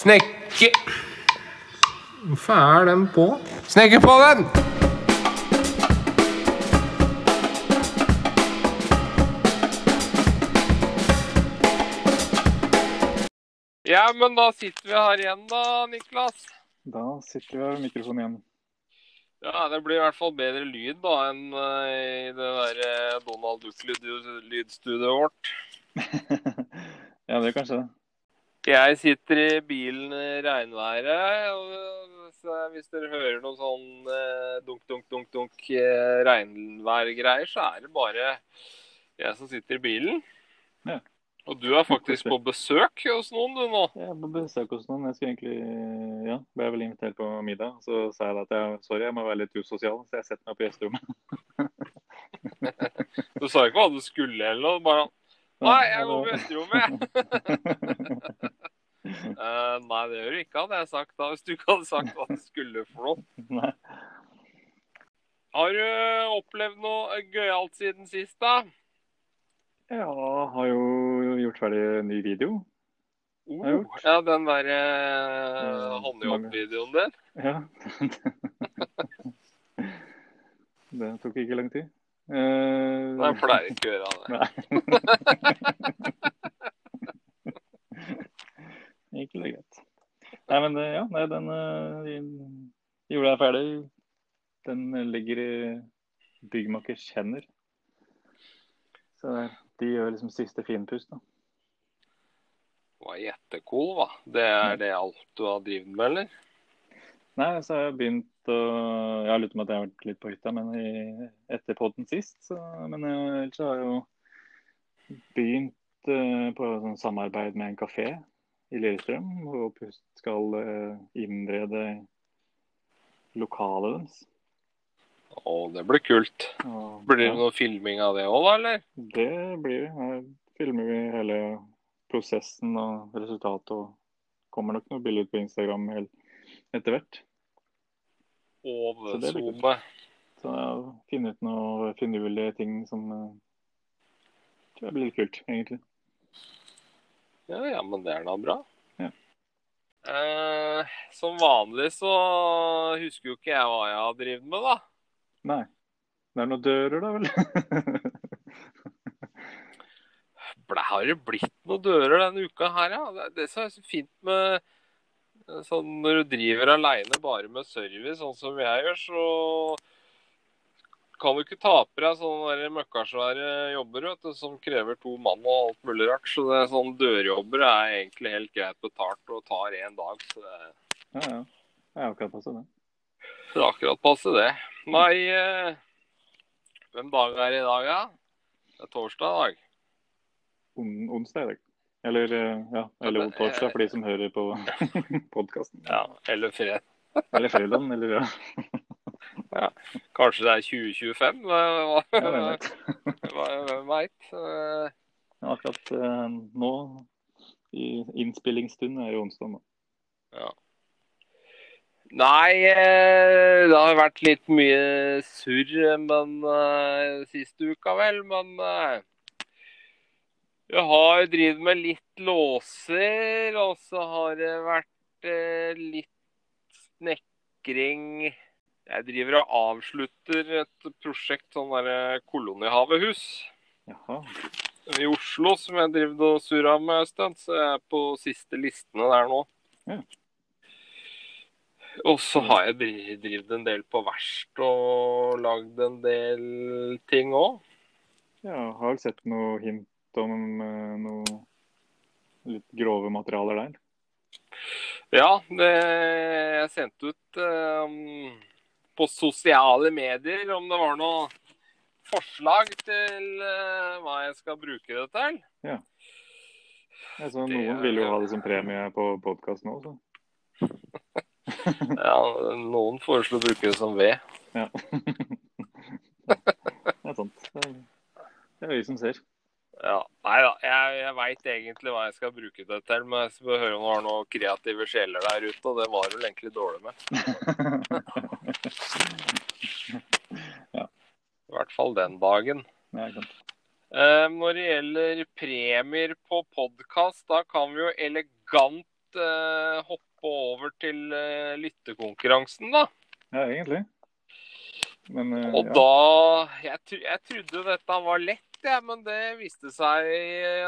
Snekke... Hvorfor er den på? Snekke på den! Ja, men da sitter vi her igjen da, Niklas. Da sitter vi ved mikrofonen igjen. Ja, det blir i hvert fall bedre lyd da enn eh, i det der eh, Donald Duck-lydstudioet vårt. ja, det er kanskje det. Jeg sitter i bilen i regnværet. og så Hvis dere hører noe sånn eh, dunk, dunk, dunk, dunk eh, regnværgreier, så er det bare jeg som sitter i bilen. Ja. Og du er faktisk på besøk hos noen, du nå. Jeg er på besøk hos noen. Jeg skulle egentlig Ja, ble vel invitert på middag. Så sa jeg at jeg sorry, jeg må være litt usosial, så jeg setter meg på gjesterommet. Du sa ikke hva du skulle eller noe? Bare Nei, jeg går på gjesterommet. Eh, nei, det gjør du ikke, hadde jeg sagt da, hvis du ikke hadde sagt hva det skulle for noe. Nei. Har du opplevd noe gøyalt siden sist, da? Ja, har jo gjort ferdig en ny video. Oh, jeg ja, den der Ja, uh, håndjobb-videoen din. Ja. det tok ikke lang tid. Eh, Nei, jeg pleier ikke å gjøre det. Ikke det greit. Nei, men det- ja, nei, den uh, gjorde jeg ferdig. Den ligger i byggmakers hender. Så det- de gjør liksom siste finpust, da. Det var jettecool, hva. Det er det alt du har drevet med, eller? Nei, så har jeg begynt å Jeg har lurt på at jeg har vært litt på hytta, men i, etter podden sist. Så, men eh, ellers har jeg jo begynt uh, på sånn samarbeid med en kafé i Lillestrøm. Hvor pust- skal uh, innrede lokalet deres. Å, det blir kult. Og, Blir det ja, noe filming av det òg, da, eller? det blir det. Her filmer vi hele prosessen og resultatet. Og kommer nok noen bilder på Instagram etter hvert. Så det blir kult. Overzoome. Så ja, finne ut noe finurlige ting som eh, tror jeg blir litt kult, egentlig. Ja, ja, men det er da bra. Ja. Eh, som vanlig så husker jo ikke jeg hva jeg har drevet med, da. Nei. Det er noen dører, da vel? Ble, har det blitt noen dører denne uka her, ja? Det, det som er så fint med sånn når du driver aleine bare med service, sånn som jeg gjør, så kan du ikke ta på deg sånne møkkasvære jobber vet du, som krever to mann og alt mulig rart. Så det er sånn dørjobber er egentlig helt greit betalt og tar én dag. Så det, ja, ja. Det er akkurat passe, det. det er akkurat passe, det. Nei, eh, hvem dag er det i dag, ja? Det er torsdag i dag. On onsdag i dag. Eller, eh, ja, eller torsdag eh, for de som hører på podkasten. Ja, eller fredag. Eller fredag, eller ja. ja. Kanskje det er 2025? Hva, hva, hvem veit? Eh, Ja, Akkurat nå, i innspillingsstund, er det onsdag nå. Ja. Nei, det har vært litt mye surr men siste uka, vel. Men jeg har drevet med litt låser, og så har det vært eh, litt snekring. Jeg driver og avslutter et prosjekt, sånn derre kolonihavehus Jaha. i Oslo, som jeg drev og surra med en stund. Så jeg er på siste listene der nå. Ja. Og så har jeg drevet en del på verst og lagd en del ting òg. Ja, har vel sett noe hint om eh, noe litt grove materialer der. Ja, det, jeg sendte ut um, på sosiale medier om det var noe forslag til uh, hva jeg skal bruke det til. Altså, Det noen vil jo ha det som premie på podkasten nå, så. Ja, Noen foreslo å bruke det som ved. Ja. det er sant. Det er vi som ser. Ja, Nei da, jeg, jeg veit egentlig hva jeg skal bruke det til. Men jeg skal høre om det var noen kreative sjeler der ute, og det var vel egentlig dårlig med. I hvert fall den dagen. Ja. Eh, når det gjelder premier på podkast, da kan vi jo elegant eh, hoppe over til eh, lyttekonkurransen, da. Ja, egentlig. Men eh, Og ja. da jeg, jeg trodde dette var lett, jeg, men det viste seg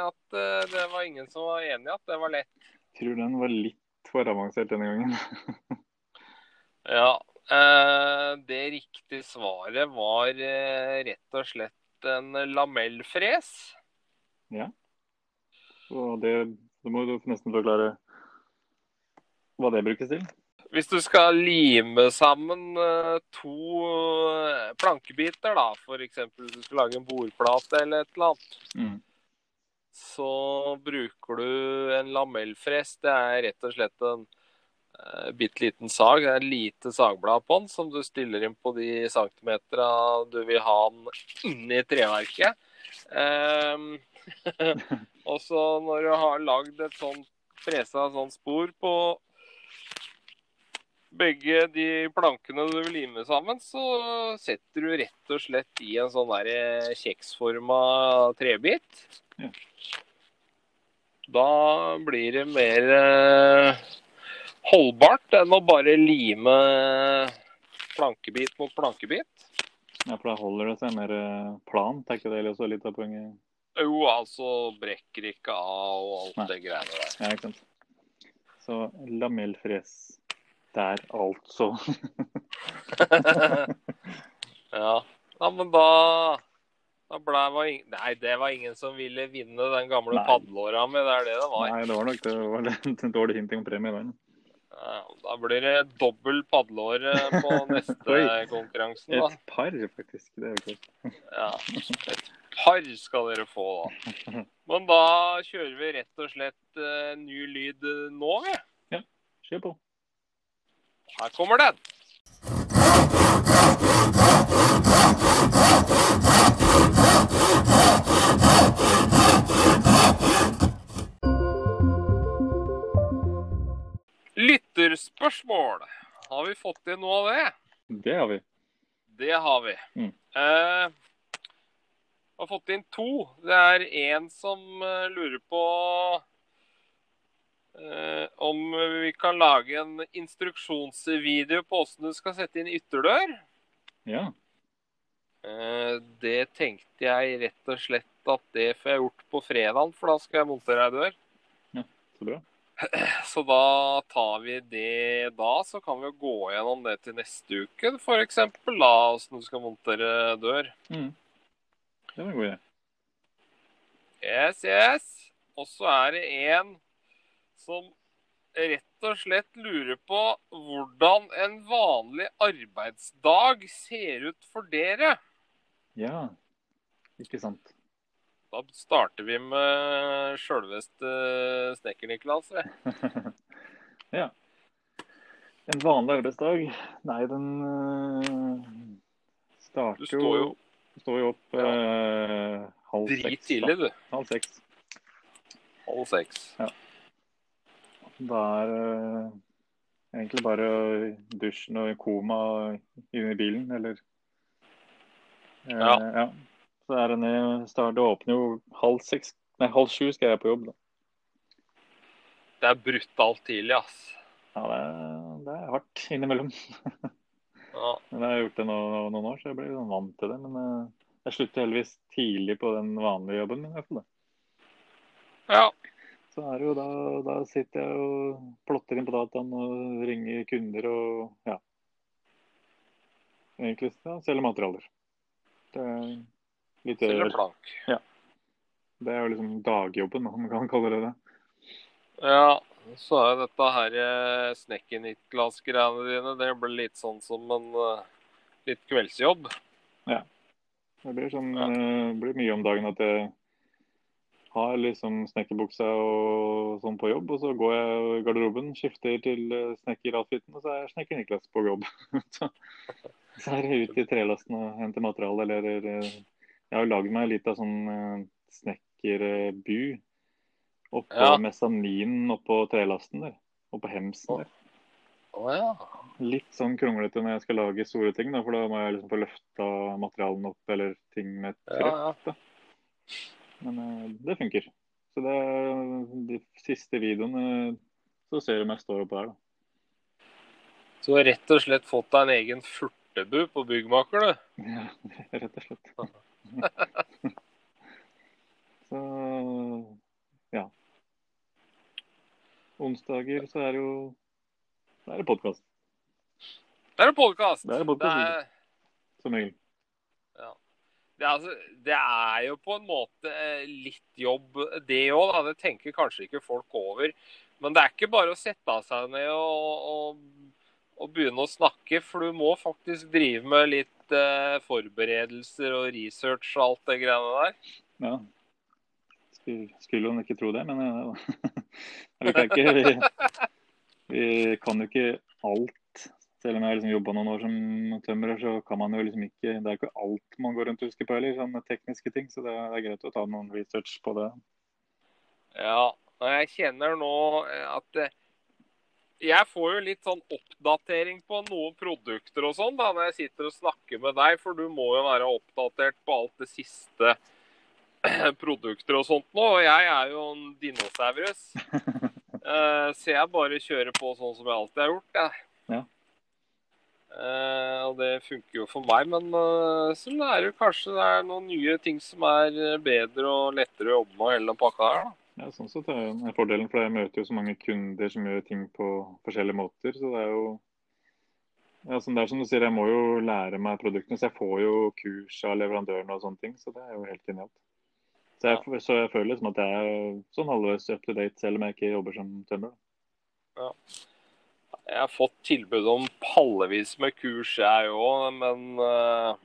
at eh, det var ingen som var enig i at det var lett. Jeg tror den var litt for avansert denne gangen. Ja. Eh, det riktige svaret var eh, rett og slett en lamellfres. Ja. Og det, det må du nesten forklare hva det brukes til. Hvis du skal lime sammen eh, to eh, plankebiter, da, f.eks. hvis du skal lage en bordplate eller et eller annet, Mm. så bruker du en lamellfres. Det er rett og slett en uh, bitte liten sag. Det er lite sagblad på den som du stiller inn på de centimetera du vil ha den inni treverket. Um, og så når du har lagd et sånt fresa sånt spor på begge de plankene du vil lime sammen, så setter du rett og slett i en sånn der eh, kjeksforma trebit. Ja. Da blir det mer eh, holdbart enn å bare lime plankebit mot plankebit. Ja, for da holder det seg mer eh, plant, er ikke det også litt av poenget? Jo, altså brekker ikke av og alt Nei. det greiene der. Ja, ikke sant. Så lamellfres der, altså. ja. ja, men da da ble, var ing- Nei, det var ingen som ville vinne den gamle Nei. padleåra mi. Det er det det var. Nei, det var nok det. var litt dårlig hinting om premie der. Ja, da blir det dobbel padleåre på neste konkurransen. da. Et par, faktisk. Det er kult. Ja, et par skal dere få, da. Men da kjører vi rett og slett uh, ny lyd eh, nå, vi. Kjør på. Her kommer den. Lytterspørsmål. Har vi fått inn noe av det? Det har vi. Det har vi. Mm. Eh, har fått inn to. Det er en som eh, lurer på kan lage en instruksjonsvideo på åssen du skal sette inn ytterdør. Ja. Eh, det tenkte jeg rett og slett at det får jeg gjort på fredag, for da skal jeg montere ei dør. Ja, Så bra. Så da tar vi det da, så kan vi gå gjennom det til neste uke, f.eks. Da, åssen du skal montere dør. Mm. Det var en god idé. Yes, yes. Og så er det en som rett og slett lurer på hvordan en vanlig arbeidsdag ser ut for dere. Ja, ikke sant. Da starter vi med sjølveste Snekker-Niklas. vi. ja. En vanlig arbeidsdag? Nei, den øh, starter Du står jo står jo opp øh, halv seks. drittidlig, du. Halv seks. Halv seks. Da er det egentlig bare dusjen og koma Inni i bilen, eller eh, Ja. ja. Så er det ned start, Det åpner jo halv seks Nei, halv sju skal jeg på jobb, da. Det er brutalt tidlig, ass. Ja, det er, det er hardt innimellom. Ja. Men jeg har gjort det nå, noen år, så jeg sånn vant til det. Men eh, jeg slutter heldigvis tidlig på den vanlige jobben min. i hvert fall. ja. Så er det jo da, da sitter jeg og plotter inn på dataen og ringer kunder og ja. Egentlig ja, selger materialer. Det er litt Selger plank. Det er jo liksom dagjobben, om man kan kalle det det. Ja, så er dette her eh, Snekker-Niklas-greiene dine, det blir litt sånn som en eh, litt kveldsjobb. Det blir, sånn, Ja. Det blir mye om dagen at jeg har liksom snekkerbuksa og sånn på jobb, og så går jeg i garderoben, skifter til eh, snekker-outfiten, og så er snekker-Niklas på jobb. så, så er jeg ute i trelasten og henter materiale, eller eh, Jeg har jo lagd meg litt av sånn eh, snekkerbu oppå Ja. mesaninen oppå trelasten der. Oppå hemsen der. Oh, ja. Litt sånn kronglete når jeg skal lage store ting, da, for da må jeg liksom få løfta materialene opp eller ting med et Ja, ja. Men eh, det funker. Så det er de siste videoene så ser du meg stå står oppå her, da. Så du har rett og slett fått deg en egen furtebu på byggmaker, du? Ja, rett og slett. så ja. Onsdager så er det jo Da er det podkast. Det er en podkast. Det er en podcast, som regel. Det, altså, det er jo på en måte eh, litt jobb, det òg. Det tenker kanskje ikke folk over. Men det er ikke bare å sette av seg ned og, og, og begynne å snakke, for du må faktisk drive med litt eh, forberedelser og research og alt det greiene der. Ja. Skulle, hun ikke tro det, men vi, kan ikke, vi, vi kan jo ikke alt selv om jeg har liksom jobba noen år som tømrer, så kan man jo liksom ikke Det er ikke alt man går rundt og husker på heller, sånne tekniske ting. Så det er, greit å ta noen research på det. Ja, og jeg kjenner nå at eh, jeg får jo litt sånn oppdatering på noen produkter og sånn da, når jeg sitter og snakker med deg, for du må jo være oppdatert på alt det siste produkter og sånt nå. Og jeg er jo en dinosaurus. Eh, så jeg bare kjører på sånn som jeg alltid har gjort. Jeg. Ja. Uh, og det funker jo for meg, men uh, så lærer du kanskje det er noen nye ting som er eh, bedre og lettere å jobbe med hele den pakka her. da. Ja, sånn sett er det fordelen, for jeg møter jo så mange kunder som gjør ting på forskjellige måter. Så det er jo ja, sånn det er som du sier, Jeg må jo lære meg produktene, så jeg får jo kurs av leverandørene og sånne ting. Så det er jo helt genialt. Så jeg, så jeg føler liksom at jeg er sånn halvveis up to date, selv om jeg ikke jobber som tømrer. Ja. Jeg har fått tilbud om pallevis med kurs, jeg òg, men uh,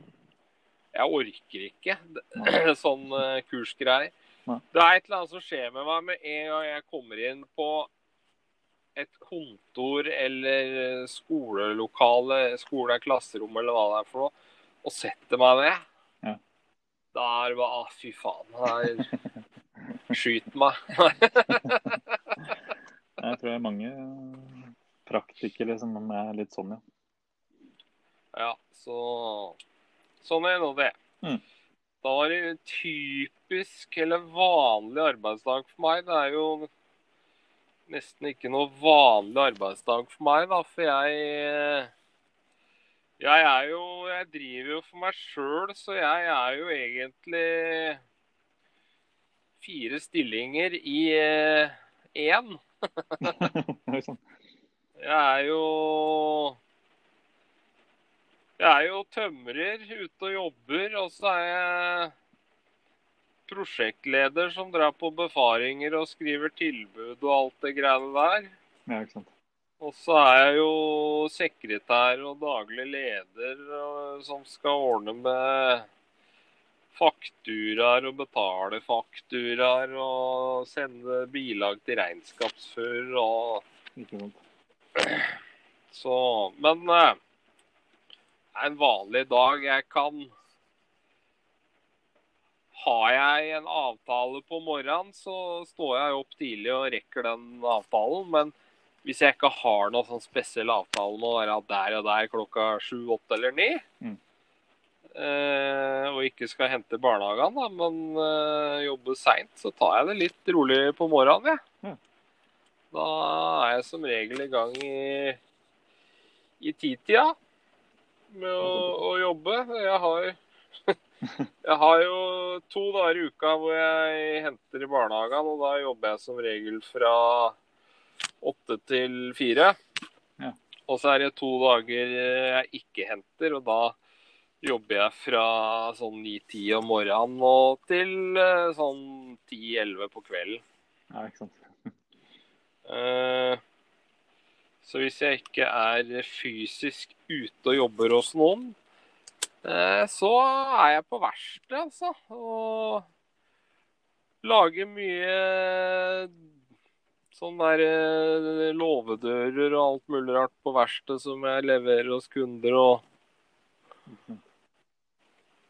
jeg orker ikke sånn uh, kursgreier. Det er et eller annet som skjer med meg med en gang jeg kommer inn på et kontor eller skolelokale, skole, klasserom eller hva det er for noe, og setter meg ned. Ja. Da er det bare ah, fy faen. Her Skyt meg. Jeg tror det er mange praktikere jeg er litt sånn, ja. Ja, så Sånn er nå det. Mm. Da var det typisk eller vanlig arbeidsdag for meg. Det er jo nesten ikke noe vanlig arbeidsdag for meg, da, for jeg Jeg er jo Jeg driver jo for meg sjøl, så jeg er jo egentlig fire stillinger i én. Jeg er jo Jeg er jo tømrer ute og jobber, og så er jeg prosjektleder som drar på befaringer og skriver tilbud og alt det greiene der. Ja, ikke sant. Og så er jeg jo sekretær og daglig leder og, som skal ordne med fakturaer og betale fakturaer og sende bilag til regnskapsfører og. Så Men eh, det er en vanlig dag. Jeg kan Har jeg en avtale på morgenen, så står jeg opp tidlig og rekker den avtalen. Men hvis jeg ikke har noen sånn spesiell avtale med å være der og der klokka sju, åtte eller ni, Mm. eh, og ikke skal hente barnehagen, da, men eh, jobbe seint, så tar jeg det litt rolig på morgenen, jeg. Ja. Da er jeg som regel i gang i, i titida med å, å jobbe. Jeg har, jeg har jo to dager i uka hvor jeg henter i barnehagen, og da jobber jeg som regel fra åtte til fire. Ja. Og så er det to dager jeg ikke henter, og da jobber jeg fra sånn 9-10 om morgenen og til eh, sånn 10-11 på kvelden. Ja, ikke sant. Eh, Så hvis jeg ikke er fysisk ute og jobber hos noen, eh, så er jeg på verkstedet, altså. Og lager mye sånn der eh, låvedører og alt mulig rart på verkstedet som jeg leverer hos kunder og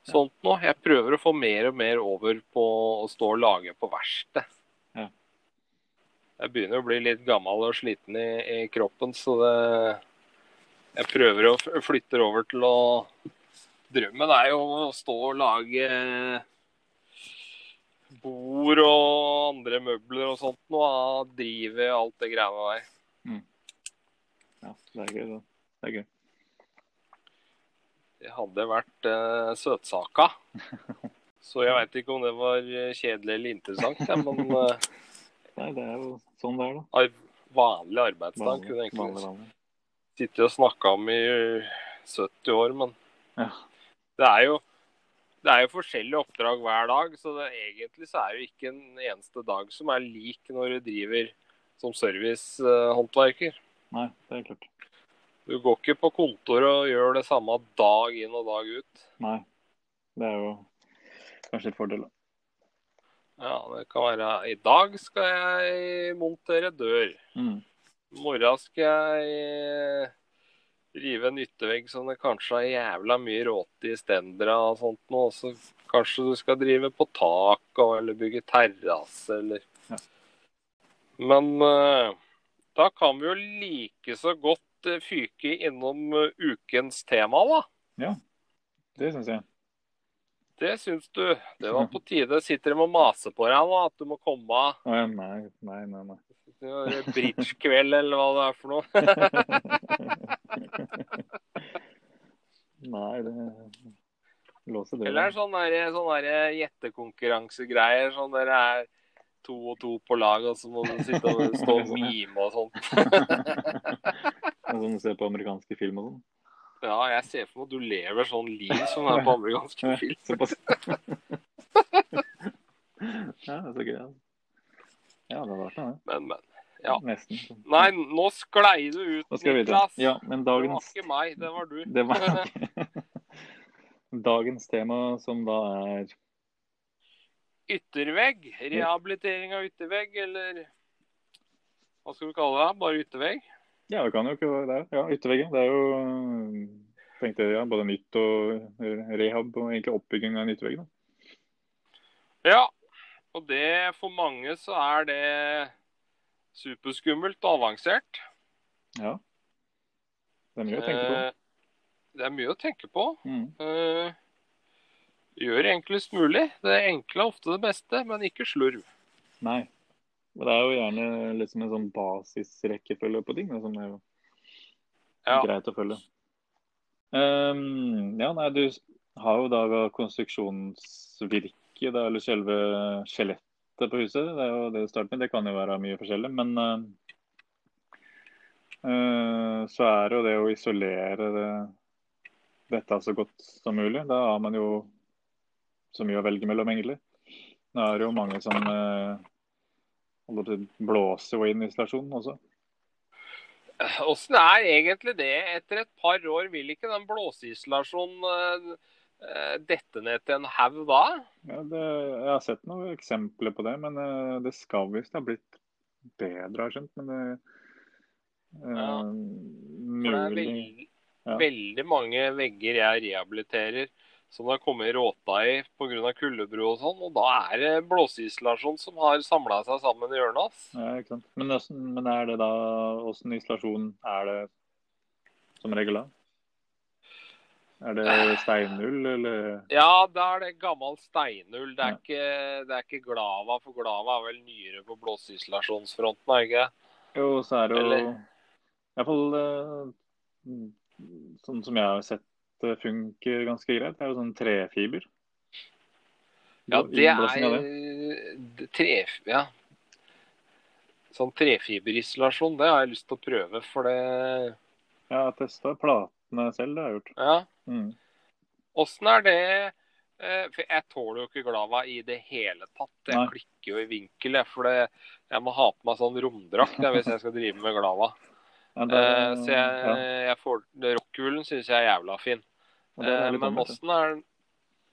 sånt noe. Jeg prøver å få mer og mer over på å stå og lage på verksted. Jeg begynner å bli litt gammel og sliten i, i kroppen, så det Jeg prøver å flytte over til å Drømmen er jo å stå og lage bord og andre møbler og sånt. Nå Drive alt det greiene der. Ja, det er gøy. Det, det er gøy. Det hadde vært uh, søtsaka. Så jeg veit ikke om det var eh, kjedelig eller interessant, ja, men uh, Nei, det er jo sånn det er, da. ar vanlig arbeidsdag Vanlig, kunne vanlig, egentlig vanlig. sittet og snakka om i 70 år, men Ja. det er jo det er jo forskjellige oppdrag hver dag, så det, egentlig så er det jo ikke en eneste dag som er lik når du driver som servicehåndverker. Nei, det er klart. Du går ikke på kontoret og gjør det samme dag inn og dag ut. Nei. Det er jo kanskje et fordel, da. Ja, det kan være I dag skal jeg montere dør. Mm. I morgen skal jeg rive en yttervegg som det kanskje er jævla mye råte i stendera og sånt noe. Så kanskje du skal drive på tak og, eller bygge terrasse eller Ja. Men uh, da kan vi jo like så godt eh, fyke innom eh, ukens tema, da. Ja, Det syns jeg. Det syns du. Det var på tide. Sitter de og maser på deg nå at du må komme av? nei, nei, nei. nei. bridge-kveld eller hva det er for noe. nei, det låser er det der, sånn der gjettekonkurransegreier? Sånn dere er to og to på lag, og så må du sitte og stå og mime og sånt. Sånn du ser på amerikanske film og sånn. Ja, jeg ser for meg at du lever sånn liv som er på amerikanske film. Såpass. ja, det er så gøy. altså. Ja, det har vært det. Men, men. Ja. Nesten. Nei, nå sklei du ut. Niklas. Ja, men Det var ikke meg, det var du. Det var Dagens tema, som da er Yttervegg. Rehabilitering av yttervegg, eller hva skal vi kalle det? Bare yttervegg? Ja, det kan jo ikke være det. Ja, ytterveggen. Det er jo øh, tenkte jeg, ja, både nytt og rehab og egentlig oppbygging av en yttervegg. Ja. Og det, for mange så er det superskummelt og avansert. Ja. Det er mye å tenke på. Eh, Det er mye å tenke på. Mm. Eh, Gjør det enklest mulig. Det enkle er ofte det beste, men ikke slurv. Nei. Men det er jo gjerne liksom en sånn basisrekkefølge på ting da, som er jo Ja. greit å følge. Um, ja, nei, du har jo da konstruksjonsvirket, da, eller selve skjelettet på huset. Det er jo det du starter med. Det kan jo være mye forskjellig, men eh, så er det jo det å isolere det, dette så godt som mulig. Da har man jo så mye å velge mellom, egentlig. Nå er det jo mange som eh, holder det blåser blåse jo inn isolasjonen også. Åssen er egentlig det? Etter et par år vil ikke den blåseisolasjonen eh, eh, dette ned til en haug da? Ja, det, jeg har sett noen eksempler på det, men eh, det skal visst ha blitt bedre, har skjønt. Men det ja. Uh, mulig. det er veldig, Ja. veldig mange vegger jeg rehabiliterer som det har kommet råta i pga. kuldebro og sånn. Og da er det blåseisolasjon som har samla seg sammen i hjørnet. hans. Ja, ikke sant. Men, hvordan- men er det da Åssen isolasjon er det som regel da? Er det steinull, eller Ja, da er det gammel steinull. Det er, ikke, det er ikke Glava, for Glava er vel nyere på blåseisolasjonsfronten, er ikke? Jo, så er det jo Eller- Iallfall fall sånn som jeg har sett det funker ganske greit. Det er jo sånn trefiber. Ja, det det. er det- tre... Ja. Sånn trefiberisolasjon, det har jeg lyst til å prøve, for det Jeg har testa platene selv, det har jeg gjort. Ja. Mm. Åssen er det eh, For jeg tåler jo ikke Glava i det hele tatt. Jeg Nei. klikker jo i vinkel, jeg. For det, jeg må ha på meg sånn romdrakt hvis jeg skal drive med Glava. Ja, det, Eh, så jeg, ja, jeg får Rockwoolen syns jeg er jævla fin. er Eh, men åssen er den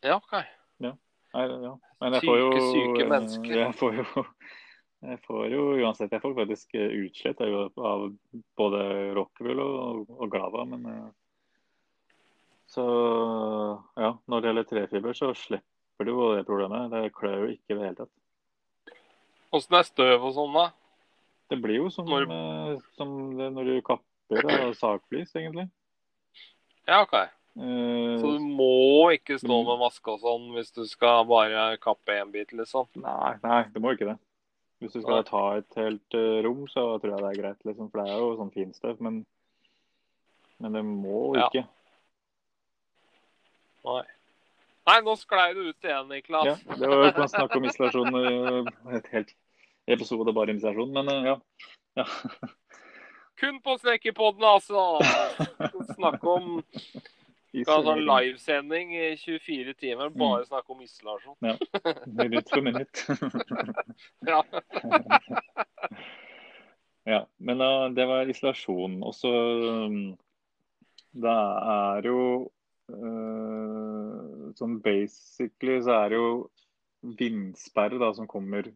Ja, OK. Nei, ja. Men jeg får jo Syke, syke mennesker. Jeg får jo jeg får jo uansett jeg får faktisk eh, utslett av, både Rockwool og, og Glava, men eh, Så ja, når det gjelder trefiber, så slipper du jo det problemet. Det klør jo ikke i det hele tatt. Åssen er støv og sånn, da? Det blir jo som, Når- som det når du kapper og sagflis, egentlig. Ja, OK. Uh, Så du må ikke stå Mm. med maske og sånn hvis du skal bare kappe én bit, liksom? Nei, nei, det må ikke det. Hvis du skal Nei. ta et helt eh, rom, så tror jeg det er greit, liksom. For det er jo sånn finstøv. Men, men det må Ja. ikke. Nei. Nei, nå sklei du ut igjen, Niklas. Ja, det var jo kan snakke om isolasjon eh, et helt episode bare om isolasjon, men ja. ja. Kun på Snekkerpodden, altså. Snakke om sånn livesending i 24 timer, Mm. bare snakke om isolasjon. Ja. Minutt for minutt. Ja. ja, men da, det var isolasjon. Og så um, Det er jo uh, Sånn basically så er det jo vindsperre da som kommer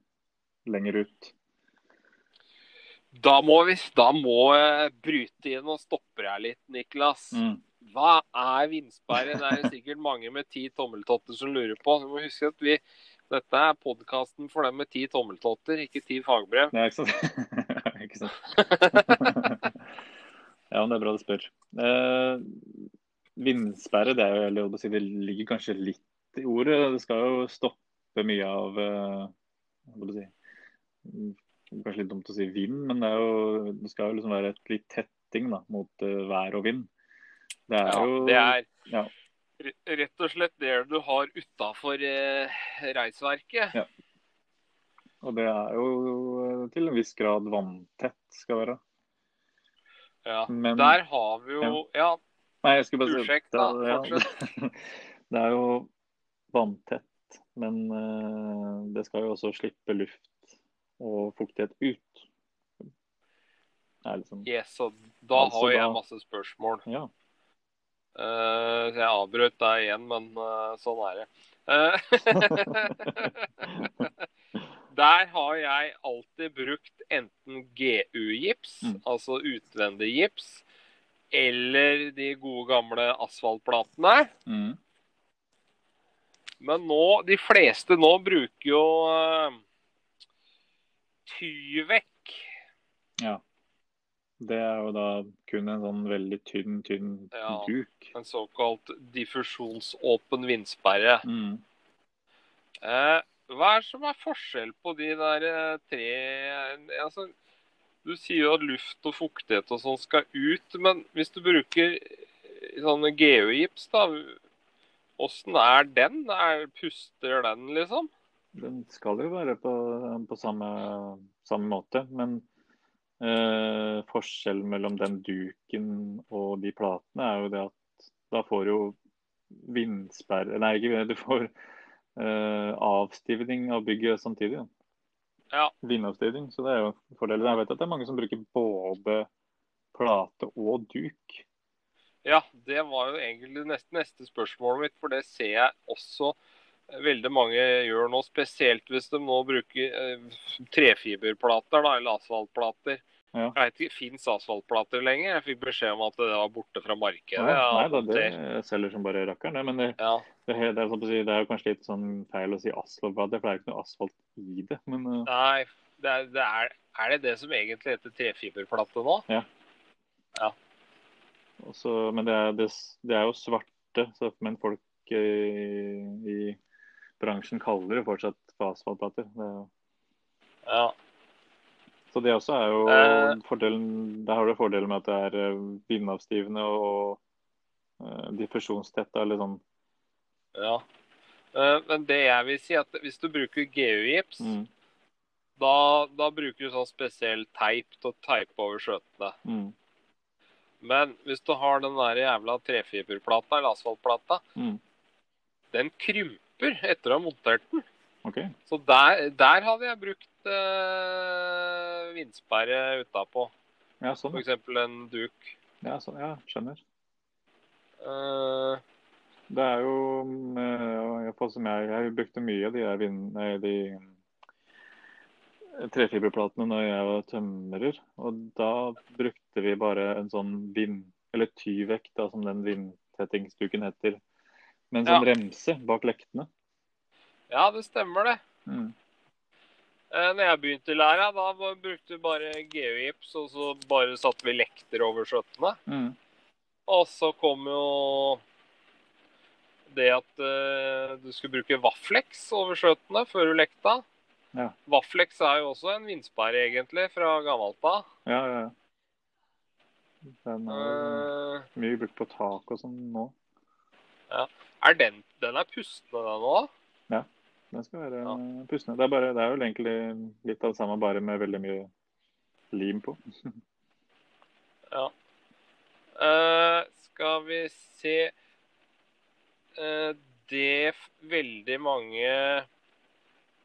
lenger ut. Da må vi da må jeg bryte inn og stoppe deg litt, Niklas. Mm. Hva er vindsperre? Det er jo sikkert mange med ti tommeltotter som lurer på. Du må huske at vi, dette er podkasten for dem med ti tommeltotter, ikke ti fagbrev. Ja, ikke sant? ikke sant? ja, men det er bra du spør. Eh, vindsperre, det er jo eller, å si, det ligger kanskje litt i ordet. Det skal jo stoppe mye av eh, si, Kanskje litt dumt å si vind, men det, jo, det skal jo liksom være et litt tetting da, mot eh, vær og vind. Det er Ja, jo det er ja. rett og slett det du har utafor eh, reisverket. Ja. Og det er jo eh, til en viss grad vanntett skal være. Ja. Men Der har vi jo Ja, Nei, jeg skulle bare si Prosjekt, da. ja, Det er jo vanntett, men eh, det skal jo også slippe luft og fuktighet ut. Liksom yes, så da Altså, har jeg da- masse spørsmål. Ja. Uh, jeg avbrøt deg igjen, men uh, sånn er det. Eh, Der har jeg alltid brukt enten GU-gips, Mm. altså utvendig gips, eller de gode gamle asfaltplatene. Mm. Men nå, de fleste nå bruker jo Tyvek. ja. Det er jo da kun en sånn veldig tynn, tynn Ja. duk. En såkalt diffusjonsåpen vindsperre. Mm. Eh, hva er det som er forskjell på de der eh, tre altså, Du sier jo at luft og fuktighet og sånn skal ut, men hvis du bruker eh, sånne geogips, da Åssen er den? Er, puster den, liksom? Den skal jo være på, på samme, samme måte, men eh, forskjellen mellom den duken og de platene er jo det at da får jo vindsperre Nei, ikke du får eh, avstivning av bygget samtidig. Ja. Vindavstivning, så det er jo fordelen. Jeg vet at det er mange som bruker både plate og duk. Ja, det var jo egentlig neste, neste spørsmålet mitt, for det ser jeg også veldig mange gjør nå. Spesielt hvis de nå bruker eh, trefiberplater da, eller asfaltplater. Ja. Jeg vet ikke, Fins asfaltplater lenger? Jeg fikk beskjed om at det var borte fra markedet. Ja, nei da, det selger som bare rakkeren. Men det, ja. det, er- det, er, sånn det er kanskje litt sånn feil å si asfaltplater, for det er jo ikke noe asfalt i det. Men uh... Nei, det er, det er, er det det som egentlig heter trefiberplate nå? Også, men det er, det, det er jo svarte, så, men folk i, i bransjen kaller det fortsatt for asfaltplater. Er Ja. så det også er jo Eh. fordelen Der har du fordelen med at det er eh, vindavstivende og og diffusjonstett. Eller sånn. ja. Eh, Men det jeg vil si, at hvis du bruker GU-gips, Mm, da, da bruker du sånn spesiell teip til å teipe over skjøtene. mm, Men hvis du har den der jævla trefiberplata eller asfaltplata, mm. den krymper etter å ha montert den. Okay. Så der, der hadde jeg brukt eh, vindsperre utapå. Ja, sånn. F.eks. en duk. Ja, sånn. ja skjønner. Uh, Det er jo eh, som jeg, jeg brukte mye av de der vind, de eh, trefiberplatene når jeg var tømrer. Og da brukte vi bare en sånn vind, eller tyvekt, da, som den vindtettingsduken heter. Med en sånn Ja. remse bak lektene. ja, det stemmer det. Mm. Eh, når jeg begynte i læra, da brukte vi bare geogips, og så bare satte vi lekter over skjøttene. Mm. Og så kom jo det at uh, du skulle bruke vaflex over skjøtene før du lekta. Ja. Vaflex er jo også en vindsperre, egentlig, fra gammelt av. Ja, ja. ja. Den er uh, mye brukt på tak og sånn nå. Er den, den er pustende, den òg? Den skal være Ja. pustende. Det er, bare, det er vel egentlig litt av det samme, bare med veldig mye lim på. Ja. Uh, skal vi se uh, Det veldig mange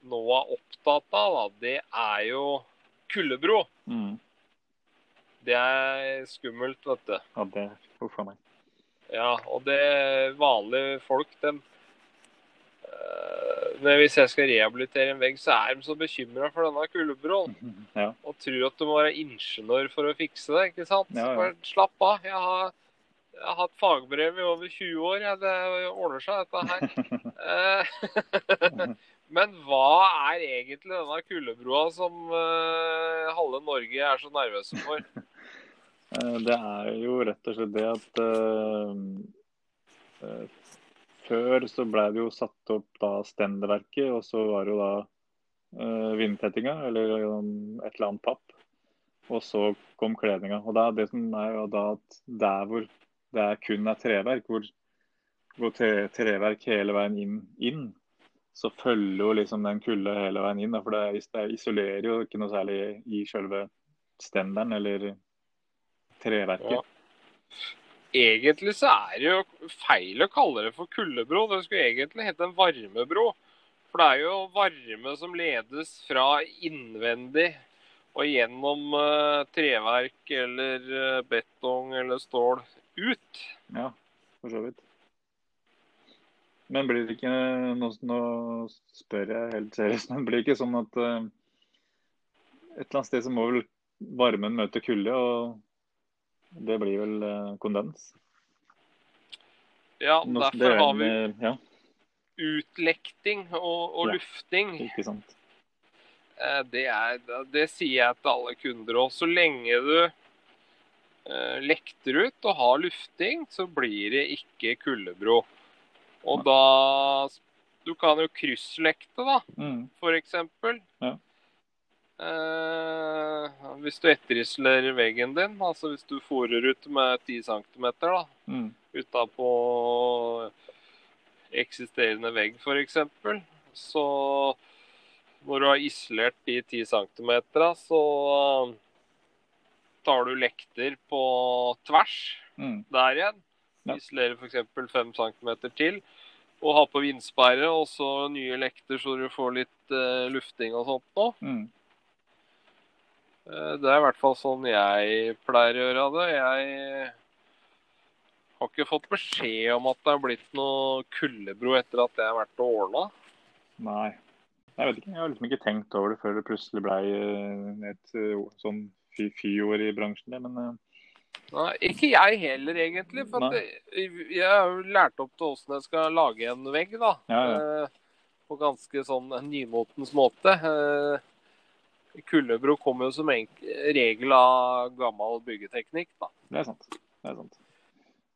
nå er opptatt av, da, det er jo kuldebro. Mm. Det er skummelt, vet du. Ja, det er a meg. Ja, og det vanlige folk, dem eh, men Hvis jeg skal rehabilitere en vegg, så er de så bekymra for denne kulebroen. Ja. Og tror at du må være ingeniør for å fikse det, ikke sant? Ja, ja. Slapp av. Jeg har, jeg har hatt fagbrev i over 20 år. Det ordner seg, dette her. Eh, Men hva er egentlig denne kulebroa som eh, halve Norge er så nervøse for? Eh, Det er jo rett og slett det at eh, Før så ble det jo satt opp da stendeverket, og så var det jo da uh, vindtettinga, eller um, et eller annet papp. Og så kom kledninga. Og da, det som er jo da at der hvor det er kun er treverk, hvor, hvor tre, treverk hele veien inn, inn, så følger jo liksom den kulda hele veien inn. Da, for det, det isolerer jo ikke noe særlig i selve stenderen eller treverket. Ja. Egentlig så er det jo feil å kalle det for kuldebro. Det skulle egentlig hete en varmebro. For det er jo varme som ledes fra innvendig og gjennom eh, treverk eller eh, betong eller stål ut. Ja, for så vidt. Men blir det ikke Nå, nå spør jeg helt seriøst, men blir det ikke sånn at uh, et eller annet sted så må vel varmen møte kulde, og det blir vel eh, kondens? Ja, det derfor er har vi Ja, utlekting og, og Ja. lufting. ikke sant. Eh, Det, er, det sier jeg til alle kunder òg. Så lenge du eh, lekter ut og har lufting, så blir det ikke kuldebro. Og da Du kan jo krysslekte, da, Mm, eksempel. Ja. Eh, hvis du etterisler veggen din, altså hvis du fòrer ut med 10 cm da, mm, utapå eksisterende vegg f.eks., så når du har isolert de 10 cm, så tar du lekter på tvers mm. der igjen. Ja. Isolerer f.eks. 5 cm til. Og har på vindsperre og så nye lekter så du får litt uh, lufting og sånt nå. Mm. Eh, Det er i hvert fall sånn jeg pleier å gjøre det. Jeg har ikke fått beskjed om at det har blitt noe kuldebro etter at jeg har vært og ordna. Nei. Jeg vet ikke, jeg har liksom ikke tenkt over det før det plutselig ble eh, et eh, sånn fy-fy-år i bransjen. Det, men Nei, ikke jeg heller, egentlig. For jeg har jo lært opp til åssen jeg skal lage en vegg, da. Ja, ja. På ganske sånn nymotens måte. Eh, Kuldebro kommer jo som regel av gammel byggeteknikk, da. det er sant. Det er sant.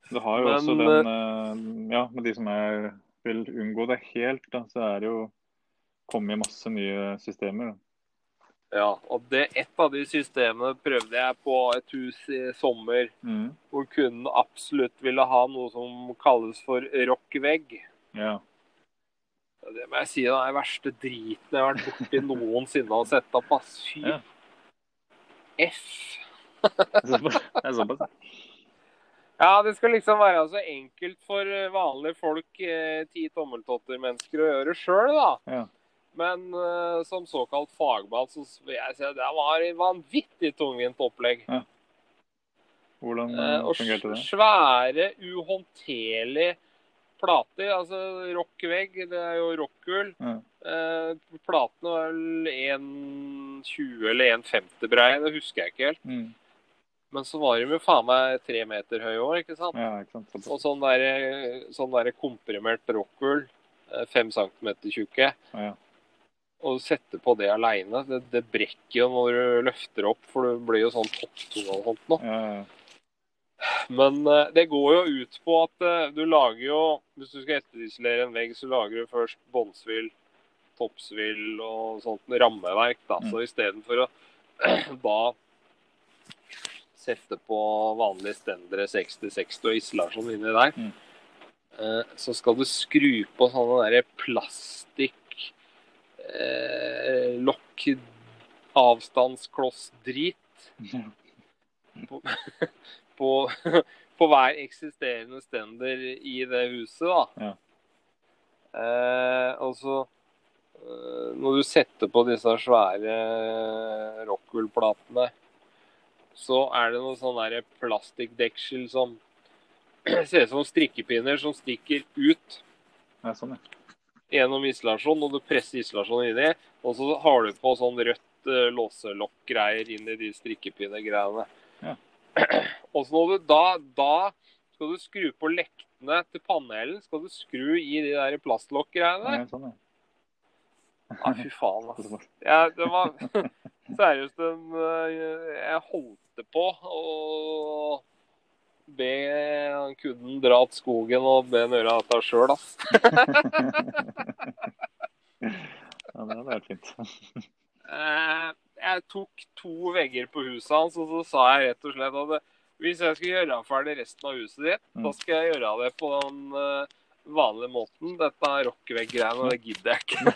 Du har jo Men, også den eh, Ja, med de som er, vil unngå det helt, da, så er det jo kommet masse nye systemer. Da. Ja, og det, et av de systemene prøvde jeg på et hus i sommer, Mm. hvor kunden absolutt ville ha noe som kalles for rockvegg. Ja. Og Det må jeg si er den verste driten jeg har vært borti noensinne å sette opp. ass. Fy Ja. F. Det. Ja, det skal liksom være så enkelt for eh, vanlige folk, eh, ti tommeltotter-mennesker, å gjøre sjøl, da. Ja. Men uh, som såkalt fagmann så vil jeg si at det var et vanvittig tungvint opplegg. Hvordan uh, og fungerte det? svære, uhåndterlige plater. Altså rockvegg, det er jo rockgull. Mm. Eh, platene var vel 1,20 eller 1,50 breie, det husker jeg ikke helt. Mm. Men så var de jo faen meg tre meter høye òg, ikke sant? Ja, ikke sant. Og sånn der, sånn der komprimert rockgull, eh, fem centimeter tjukke. Ja. Og du setter på det aleine. Det, det brekker jo når du løfter opp, for du blir jo sånn topptone og sånt nå. Ja, ja. Men eh, det går jo ut på at eh, du lager jo Hvis du skal etterisolere en vegg, så lager du først båndsvill toppsvill og sånt rammeverk. da. Mm. Så istedenfor å da sette på vanlige stendere 60-60 og isolasjon inni der, Mm. eh, så skal du skru på sånne der plastikk eh, lokk avstandskloss-drit på, på, hver eksisterende stender i det huset, da. Ja. Eh, altså, eh, Når du setter på disse svære Rockwool-platene, så er det noe sånn plastikkdeksel som ser ut som strikkepinner som stikker ut Ja, sånn, ja. gjennom isolasjon, og du presser isolasjonen inni, og så har du på sånn rødt uh, låselokk-greier inn i de strikkepinne-greiene. Ja. og så når du da, da skal du skru på lektene til panelen, skal du skru i de der plastlokk-greiene. ja sånn, ja. Ja, fy faen, altså. Jeg, det var seriøst en øh, Jeg holdt på å be kunden dra til skogen og be han gjøre dette sjøl, ass. Ja, det hadde vært fint. Eh, jeg tok to vegger på huset hans, og så sa jeg rett og slett at hvis jeg skal gjøre ferdig resten av huset ditt, Mm. da skal jeg gjøre det på den uh, vanlige måten. Dette rockevegg-greiene, det gidder jeg ikke.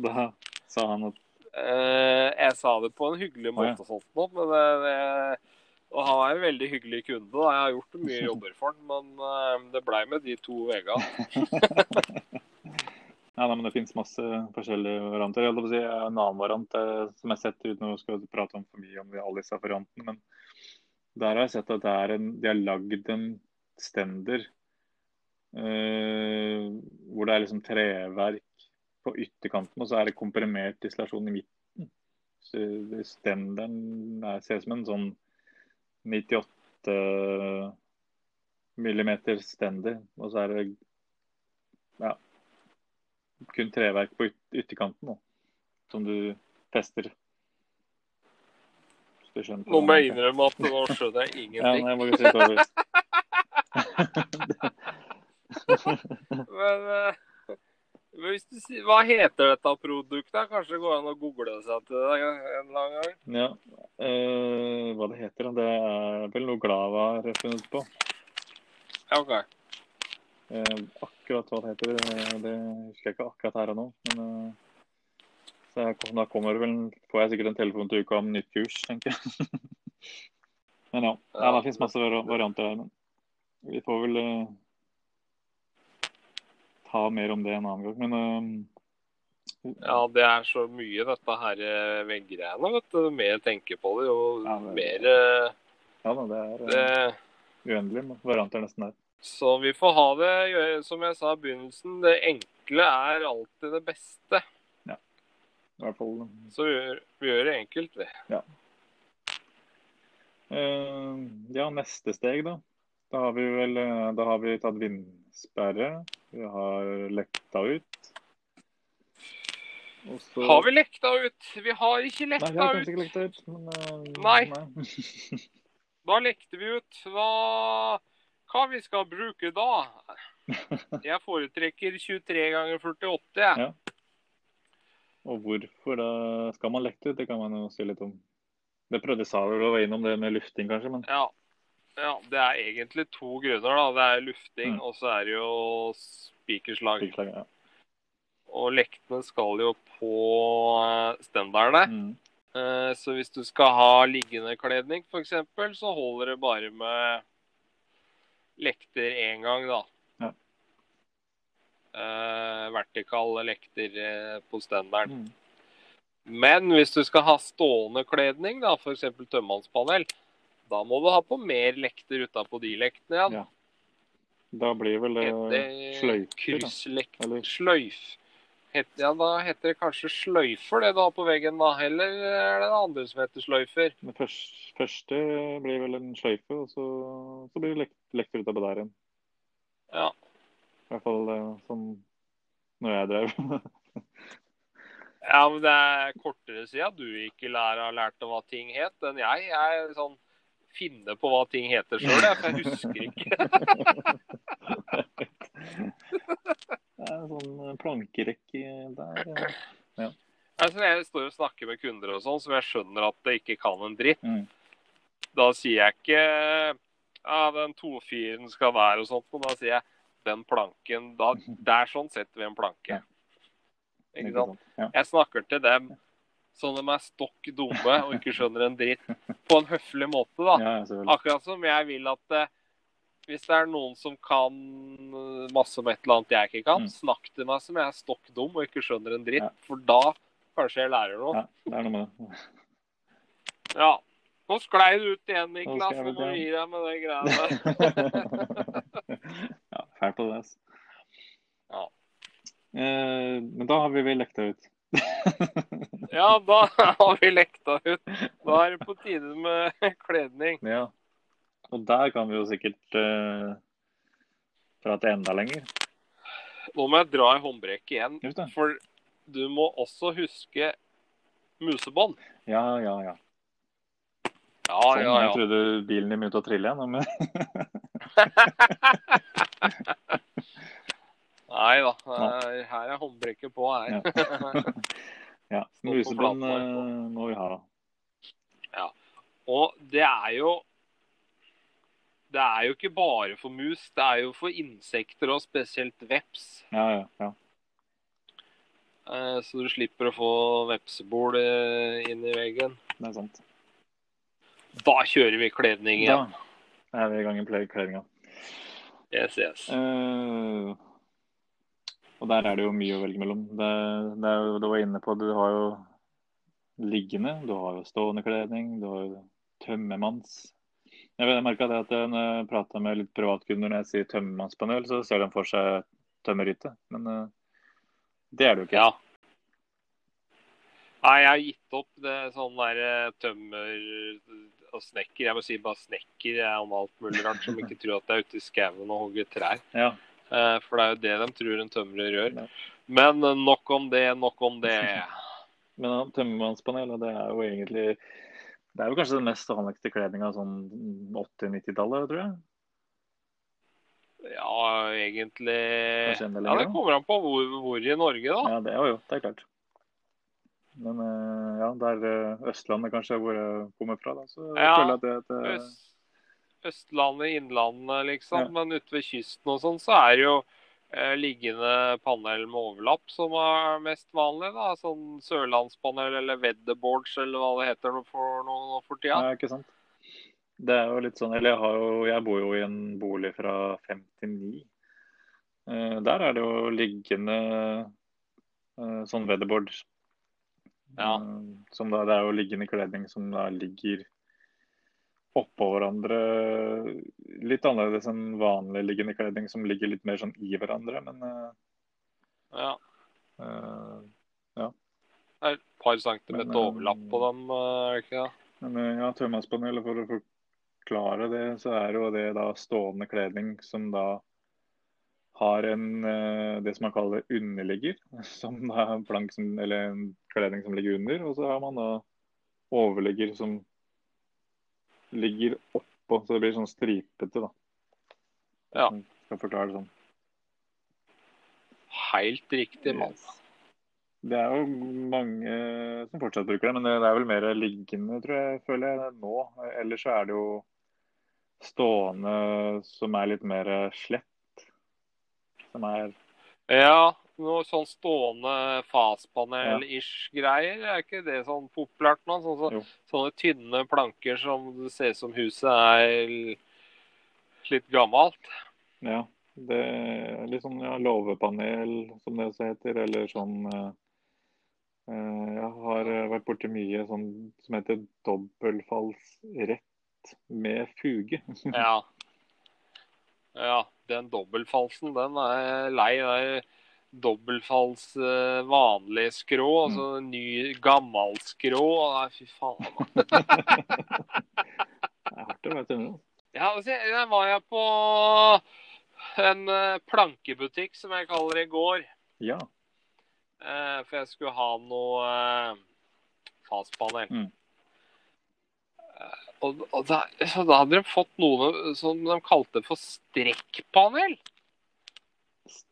Da sa han at uh, jeg sa det på en hyggelig ja. måte, og sånt, nå, men det, det, og han er en veldig hyggelig kunde. Da. Jeg har gjort mye jobber for han, men uh, det blei med de to veggene. Ja, men Det finnes masse forskjellige varianter. Jeg si En annen variant eh, som jeg har sett uten å skal prate om for mye om alle disse variantene, men der har jeg sett at en, de har lagd en stender eh, hvor det er liksom treverk på ytterkanten, og så er det komprimert isolasjon i midten. Så stenderen er, ser ut som en sånn 98 millimeter stender, og så er det ja, kun treverk på yt ytterkanten da, som du fester. Du Nå må jeg innrømme at nå skjønner jeg Ja, ingenting. nei, jeg må det. Men eh, hvis du sier, hva heter dette produktet? Kanskje det går an å google seg til det en eller gang? Ja, eh, hva det heter, det er vel noe Glava har funnet på. Ja, OK. Eh, akkurat hva det heter, det husker jeg ikke akkurat her og nå. Men eh, så jeg, da kommer det vel, får jeg sikkert en telefon til uka om nytt kurs, tenker jeg. men ja, ja det finnes masse varianter her. Men vi får vel uh, ta mer om det en annen gang. Men uh, Ja, det er så mye dette her veggreiene, vet du. Mer jeg tenker på det, jo Ja, det- mer ja da, det er det uendelig uendelig varianter nesten her. Så vi får ha det, som jeg sa i begynnelsen, det enkle er alltid det beste. Ja. I hvert fall Så vi gjør, vi gjør det enkelt, vi. Eh, ja, neste steg, da. Da har vi vel eh, da har vi tatt vindsperre. Vi har lekta ut. Også... Har vi lekta ut? Vi har ikke Nei, lekta kanskje ut. ikke lekta ut, men eh, Nei. Da lekte vi ut. Hva, hva vi skal bruke da? Jeg foretrekker 23 ganger 48. Ja. Og hvorfor da skal man lekte ut? Det kan man jo si litt om. Det prøvde sa vel å være innom det med lufting, kanskje, men Ja. ja. Det er egentlig to grunner, da. Det er lufting, Mm. og så er det jo spikerslag. spikerslag ja. Og lektene skal jo på eh, stenderne. Mm. Eh, Så hvis du skal ha liggende kledning, f.eks., så holder det bare med lekter én gang, da. Ja. Uh, vertikale lekter uh, på stenderen. Mm. Men hvis du skal ha stående kledning, da, f.eks. tømmermannspanel, da må du ha på mer lekter utapå de lektene igjen. Ja. Da blir vel det det sløyfer, da. Eller- Sløyf. Het, ja, da heter det kanskje sløyfer, det du har på veggen, da. Eller er det det andre som heter sløyfer? Det første, første blir vel en sløyfe, og så, så blir det lekker ut av det der igjen. Ja. I hvert fall eh, sånn når jeg drev. Ja, men det er kortere siden du ikke lærer, har lært hva ting het, enn jeg. Jeg er sånn finne på hva ting heter sjøl, for jeg husker ikke. Det er en sånn plankerekke der. Ja. Altså, jeg står og snakker med kunder og sånn, som jeg skjønner at det ikke kan en dritt. Mm. Da sier jeg ikke ja, den 2-4-en skal være og sånt, men da sier jeg den planken da, Der sånn setter vi en planke. Ikke sant? Jeg snakker til dem sånn de er stokk dumme og ikke skjønner en dritt, på en høflig måte, da. Akkurat som jeg vil at eh, hvis det er noen som kan eh, masse om et eller annet jeg ikke kan, Mm. snakk til meg som jeg er stokk dum og ikke skjønner en dritt. Ja. For da kanskje jeg lærer noe. Ja, det er noe med det. Ja. Nå sklei du ut igjen, Niklas. Nå må du gi deg med de greiene der. ja, fælt på det. Altså. Ja. Eh, men da har vi vel lekta ut. Ja, da har vi lekta ut. Da er det på tide med kledning. ja. Og der kan vi jo sikkert uh, prate enda lenger. Nå må jeg dra i håndbrekket igjen, for du må også huske musebånd. Ja, ja, ja. Ja, Sånn, ja, Jeg trodde bilen din begynte å trille igjen. Men... Nei da. Her er håndbrekket på her. ja, musebånd eh, må vi ha. Og det er jo Det er jo ikke bare for mus, det er jo for insekter og spesielt veps. Ja, ja, ja. Eh, Så du slipper å få vepsebol eh, inn i veggen. Det er sant. Da kjører vi kledning igjen. Da er vi i gang med kledninga. Yes, yes. Uh, og der er det jo mye å velge mellom. Det, det er jo, du var inne på du har jo liggende, du har jo stående kledning, du har jo tømmermanns. Jeg, merka det at når jeg prater med litt privatkunder når jeg sier tømmermannspanel, så ser de for seg tømmerhytte. Men eh, det er det jo ikke. Ja. Nei, jeg har gitt opp det sånn der eh, tømmer og snekker. Jeg må si bare snekker er om alt mulig rart, som ikke tror at det er ute i skauen og hogger trær. Ja. Eh, For det er jo det de tror en tømrer gjør. Ja. Men eh, nok om det, nok om det. Men tømmermannspanelet, det er jo egentlig Det er jo kanskje den mest anlagte kledninga sånn 80-90-tallet, tror jeg. Ja, egentlig Ja, det kommer an på hvor, hvor i Norge, da. Ja, det er jo, det er klart. Men eh, ja, der eh, Østlandet kanskje hvor jeg kommer fra, da, så Ja, føler at det, det Øst, Østlandet, Innlandet, liksom. Ja. Men ute ved kysten og sånn, så er det jo liggende panel med overlapp som er mest vanlig. da, Sånn sørlandspanel eller weatherboards eller hva det heter for, noe for tida. Ja, ikke sant. Det er jo litt sånn Eller jeg, har jo, jeg bor jo i en bolig fra 59. Eh, der er det jo liggende eh, sånn weatherboard. Ja. Eh, som da, det er jo liggende kledning som da ligger oppå hverandre. Litt annerledes enn vanlig liggende kledning som ligger litt mer sånn i hverandre. Men uh, Ja. Det er et par centimeter overlapp på dem, eh, er det ikke det? Men ja, tømmermannspanelet, for å forklare det, så er jo det da stående kledning som da har en, det som man kaller underligger, som da er en plank som, eller en kledning som ligger under, og så har man da overligger som ligger oppå, så det blir sånn stripete da. Ja. Jeg Skal forklare det sånn. Helt riktig, mann. Det er jo mange som fortsatt bruker det, men det er vel mer liggende, tror jeg, føler jeg nå. Ellers så er det jo stående som er litt mer slett. Som er Ja, noe sånn stående faspanel-ish greier. Er ikke det sånn populært nå? Sånne, sånne tynne planker som det ser ut som huset er litt gammelt. Ja, det er litt sånn ja, låvepanel, som det også heter, eller sånn eh, eh, Jeg har vært borti mye sånn som heter dobbeltfallsrett med fuge. Ja. Ja, den dobbeltfalsen, den er lei. Det er dobbeltfalls eh, vanlig skrå, altså ny gammel skrå. Nei, fy faen. Det er hardt å være tømrer. Ja, altså, der var jeg på en eh, plankebutikk, som jeg kaller det, i går. Ja. Eh, for jeg skulle ha noe eh, fastpanel. Mm. Eh, og og da, så da hadde de fått noe som de kalte for strekkpanel.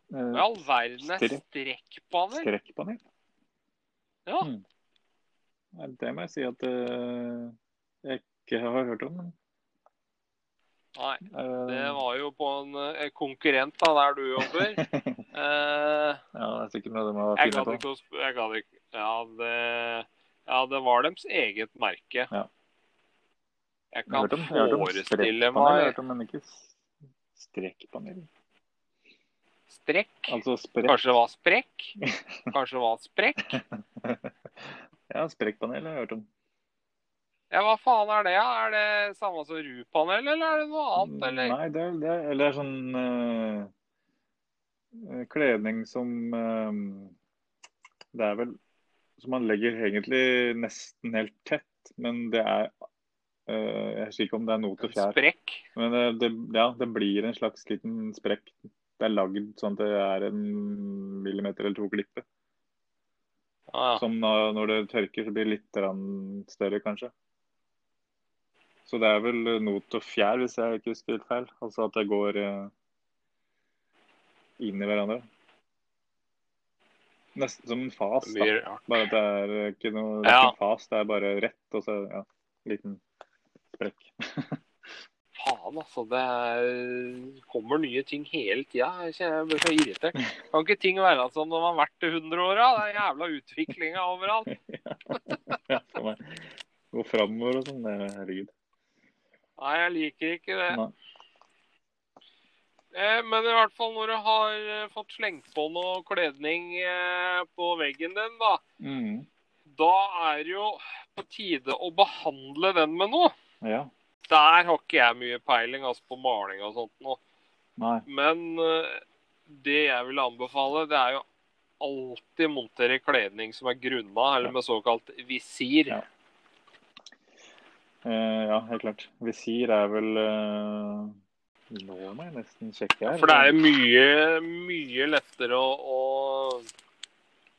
Hva i all verden er strekkbaner? strekkpanel? Ja. Mm. Det må jeg si at uh, jeg ikke har hørt om. Nei, eh, det var jo på en eh, konkurrent da, der du jobber. uh, ja, det er sikkert noe de har jeg funnet på. jeg gadd ikke Ja, det Ja, det var deres eget merke. Ja. Jeg Jeg kan om, jeg om forestille meg. jeg har hørt om, men ikke strekkpanel. Strekk. Altså sprekk. Kanskje det var sprekk? Kanskje det var sprekk? ja, sprekkpanel har jeg hørt om. Ja, hva faen er det? ja? Er det samme som RU-panel, eller er det noe annet, eller? Nei, det er, det er, eller er sånn eh, kledning som øh, Det er vel Som man legger egentlig nesten helt tett, men det er Jeg husker ikke om det er noe til fjær. Sprekk? Men det, det, ja, det blir en slags liten sprekk. Det er lagd sånn at det er en millimeter eller to klippe. Ah, ja. Som når, det tørker, så blir det litt større, kanskje. Så det er vel not og fjær, hvis jeg ikke husker helt feil. Altså at det går eh, inn i hverandre. Nesten som en fas, da. Bare at det er ikke noe det er ikke fas, det er bare rett, og så ja, liten sprekk. Faen, altså. Det er, kommer nye ting hele tida. Jeg blir så irritert. Kan ikke ting være sånn når man har vært til 100 åra? Det er jævla utviklinga overalt. ja, meg. Gå framover og sånn. er- Herregud. Nei, jeg liker ikke det. Nei. Eh, Men i hvert fall når du har eh, fått slengt på noe kledning eh, på veggen din, da, Mm. da er det jo på tide å behandle den med noe. Ja. Der har ikke jeg mye peiling altså, på maling og sånt nå. Nei. Men eh, det jeg vil anbefale, det er jo alltid montere kledning som er grunna, eller med såkalt visir. Ja. Eh, ja, helt klart. Visir er vel eh... Nå må jeg nesten sjekke her. For det er mye, mye lettere å, å,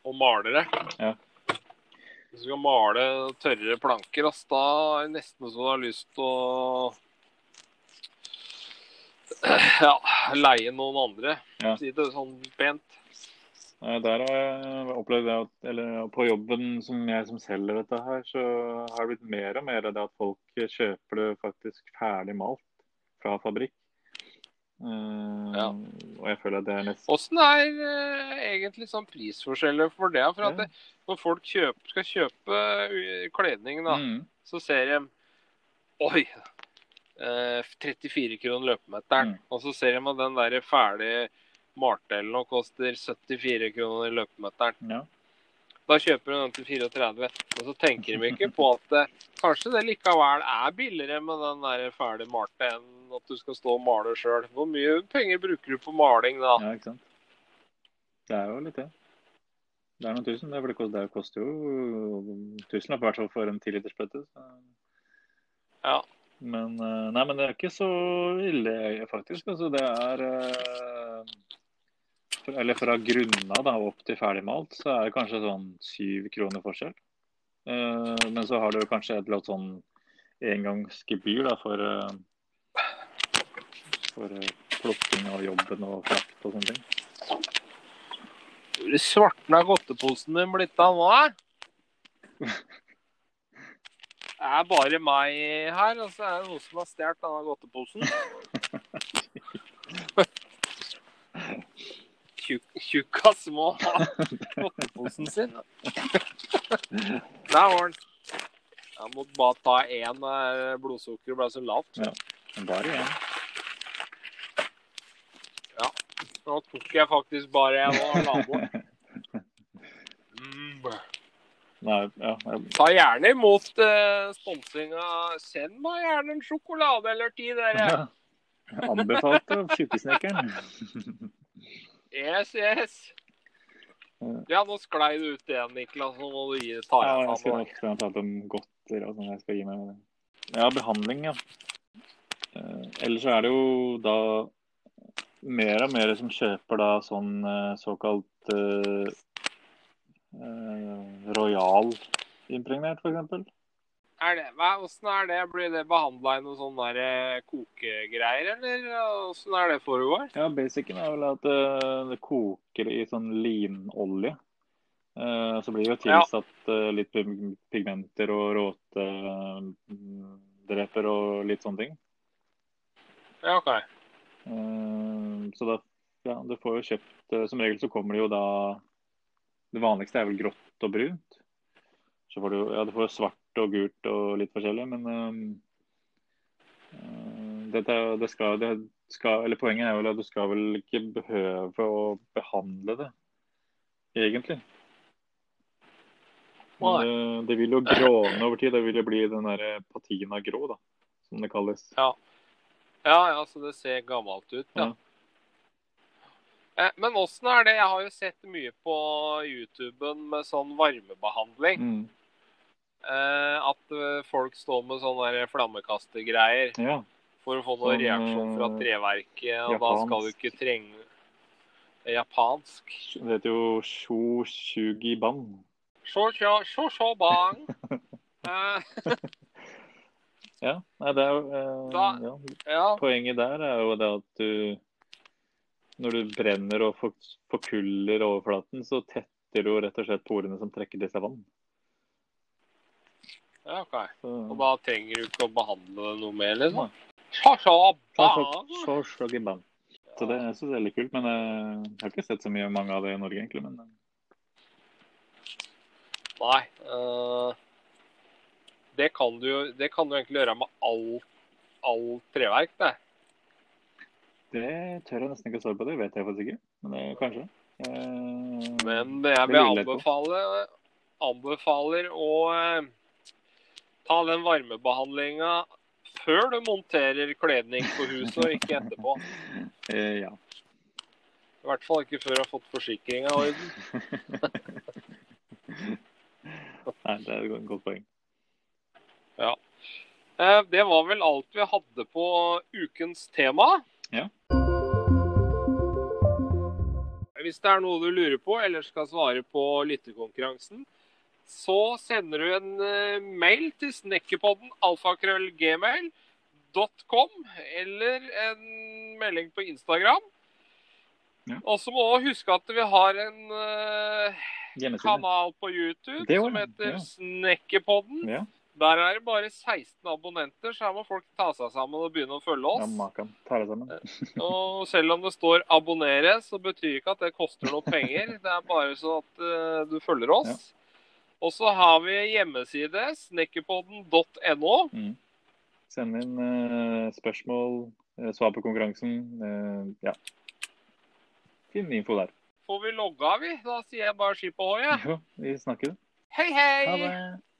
å male det. Ja. Hvis du skal male tørre planker, ass, da er det nesten så du har lyst til å ja, leie noen andre. Ja. Si det sånn pent. Der har jeg opplevd det at eller på jobben som jeg som selger dette her, så har det blitt mer og mer av det at folk kjøper det faktisk ferdig malt fra fabrikk. Eh, Ja. Og jeg føler at det er nesten Åssen er uh, egentlig sånn prisforskjeller for det? For at Ja. det, når folk kjøper, skal kjøpe eh, kledning, da, Mm. så ser de Oi! Uh, 34 kroner løpemeteren. Mm. Og så ser de at den der ferdig malte eller koster 74 kroner løpemeteren. Ja. Da kjøper du den til 34, og så tenker de ikke på at kanskje det likevel er billigere med den der ferdig malte enn at du skal stå og male sjøl. Hvor mye penger bruker du på maling da? ja, ikke sant. Det er jo litt det. Det er noen tusen, det, for det koster, jo tusenlapp i hvert fall for en tilitersbøtte. Ja. Men, eh, nei, men det er ikke så ille, faktisk. Altså, det er eh, Eller fra grunna da, opp til ferdigmalt, så er det kanskje sånn syv kroner forskjell. Eh, men så har du kanskje et eller annet sånn engangsgebyr da, for, for eh, plukking av jobben og frakt og sånne ting. Svartna godteposen din blitt av nå, da? Det er bare meg her, og så er det noen som har stjålet denne godteposen. Tjukk- Tjukkas må ha godteposen sin. Der var den. Jeg måtte bare ta én. blodsukker Blodsukkeret ble så lavt. Ja. Bare igjen. Nå tok jeg faktisk bare en la bort. Mm. Nei, ja, jeg, Ta gjerne imot eh, sponsinga. Send meg gjerne en sjokolade eller ti, dere. ja. Jeg av Tjukkesnekkeren. Yes, yes. Ja, nå sklei du ut igjen, Niklas. Nå må du gi ta Ja, igjen jeg skal nok ha om godter og sånn jeg skal gi meg. Ja, behandling, ja. Eh, ellers så er det jo da mer og mer som kjøper da sånn eh, såkalt uh, uh, royal impregnert, f.eks. Er det, hva, hvordan er det? Blir det behandla i noen sånne der, kokegreier, eller åssen er det foregår? Ja, basicen er vel at det koker i sånn linolje. Eh, så blir det jo tilsatt ja. litt pigmenter og råtedreper og litt sånne ting. Ja, OK. Eh, så da, ja, du får jo kjøpt eh, Som regel så kommer det jo da Det vanligste er vel grått og brunt. Så får du, ja, du får jo svart og gult og litt forskjellig, men eh, dette, det skal, det skal, eller Poenget er vel at du skal vel ikke behøve å behandle det, egentlig. Men det, det vil jo gråne over tid. Det vil jo bli den der patina grå, da, som det kalles. Ja, ja, ja, så det ser gammelt ut, ja. Ja. Eh, Men åssen er det? Jeg har jo sett mye på YouTuben med sånn varmebehandling. Mm. Eh, at eh, folk står med sånne flammekastergreier Ja. for å få noen Sånn, reaksjon fra treverket. Og da skal du ikke trenge Japansk. Det heter jo shoshugiban. Sjå, Ja, nei, det er jo eh, ja. ja. Poenget der er jo det at du Når du brenner og forkuller overflaten, så tetter du rett og slett porene som trekker til seg vann. ja, OK. Så, Og da trenger du ikke å behandle det noe mer, liksom? Så, så, så, det jeg synes det er litt kult, men eh, jeg har ikke sett så mye mange av det i Norge, egentlig. Men eh, Nei. Det, kan du, det kan du egentlig gjøre med all, all treverk, det. det tør jeg nesten ikke å svare på. Det vet jeg faktisk ikke. Men det, kanskje. Eh, Men jeg vil anbefale anbefaler å eh, ta den varmebehandlinga før du monterer kledning på huset, og ikke etterpå. eh, ja. I hvert fall ikke før du har fått forsikringa i orden. Nei, det er et godt poeng. Eh, Det var vel alt vi hadde på ukens tema. Ja. Hvis det er noe du lurer på eller skal svare på lyttekonkurransen, så sender du en eh, mail til snekkerpodden alfakrøllgmail.com eller en melding på Instagram. Ja. Og så må du huske at vi har en uh, kanal på YouTube som heter ja. Snekkerpodden. Ja, Der er det bare 16 abonnenter, så her må folk ta seg sammen og begynne å følge oss. ja maken. Ta det sammen. Og selv om det står 'abonnere', så betyr ikke at det koster noe penger. Det er bare så at uh, du følger oss. Og så har vi hjemmeside snekkerpodden.no. Mm. Send inn uh, spørsmål, uh, svar på konkurransen. eh, ja. Finn info der. Får vi logga, vi? Da sier jeg bare skip ohoi, Ja. Jo, vi snakkes. Hei, hei! Ha det.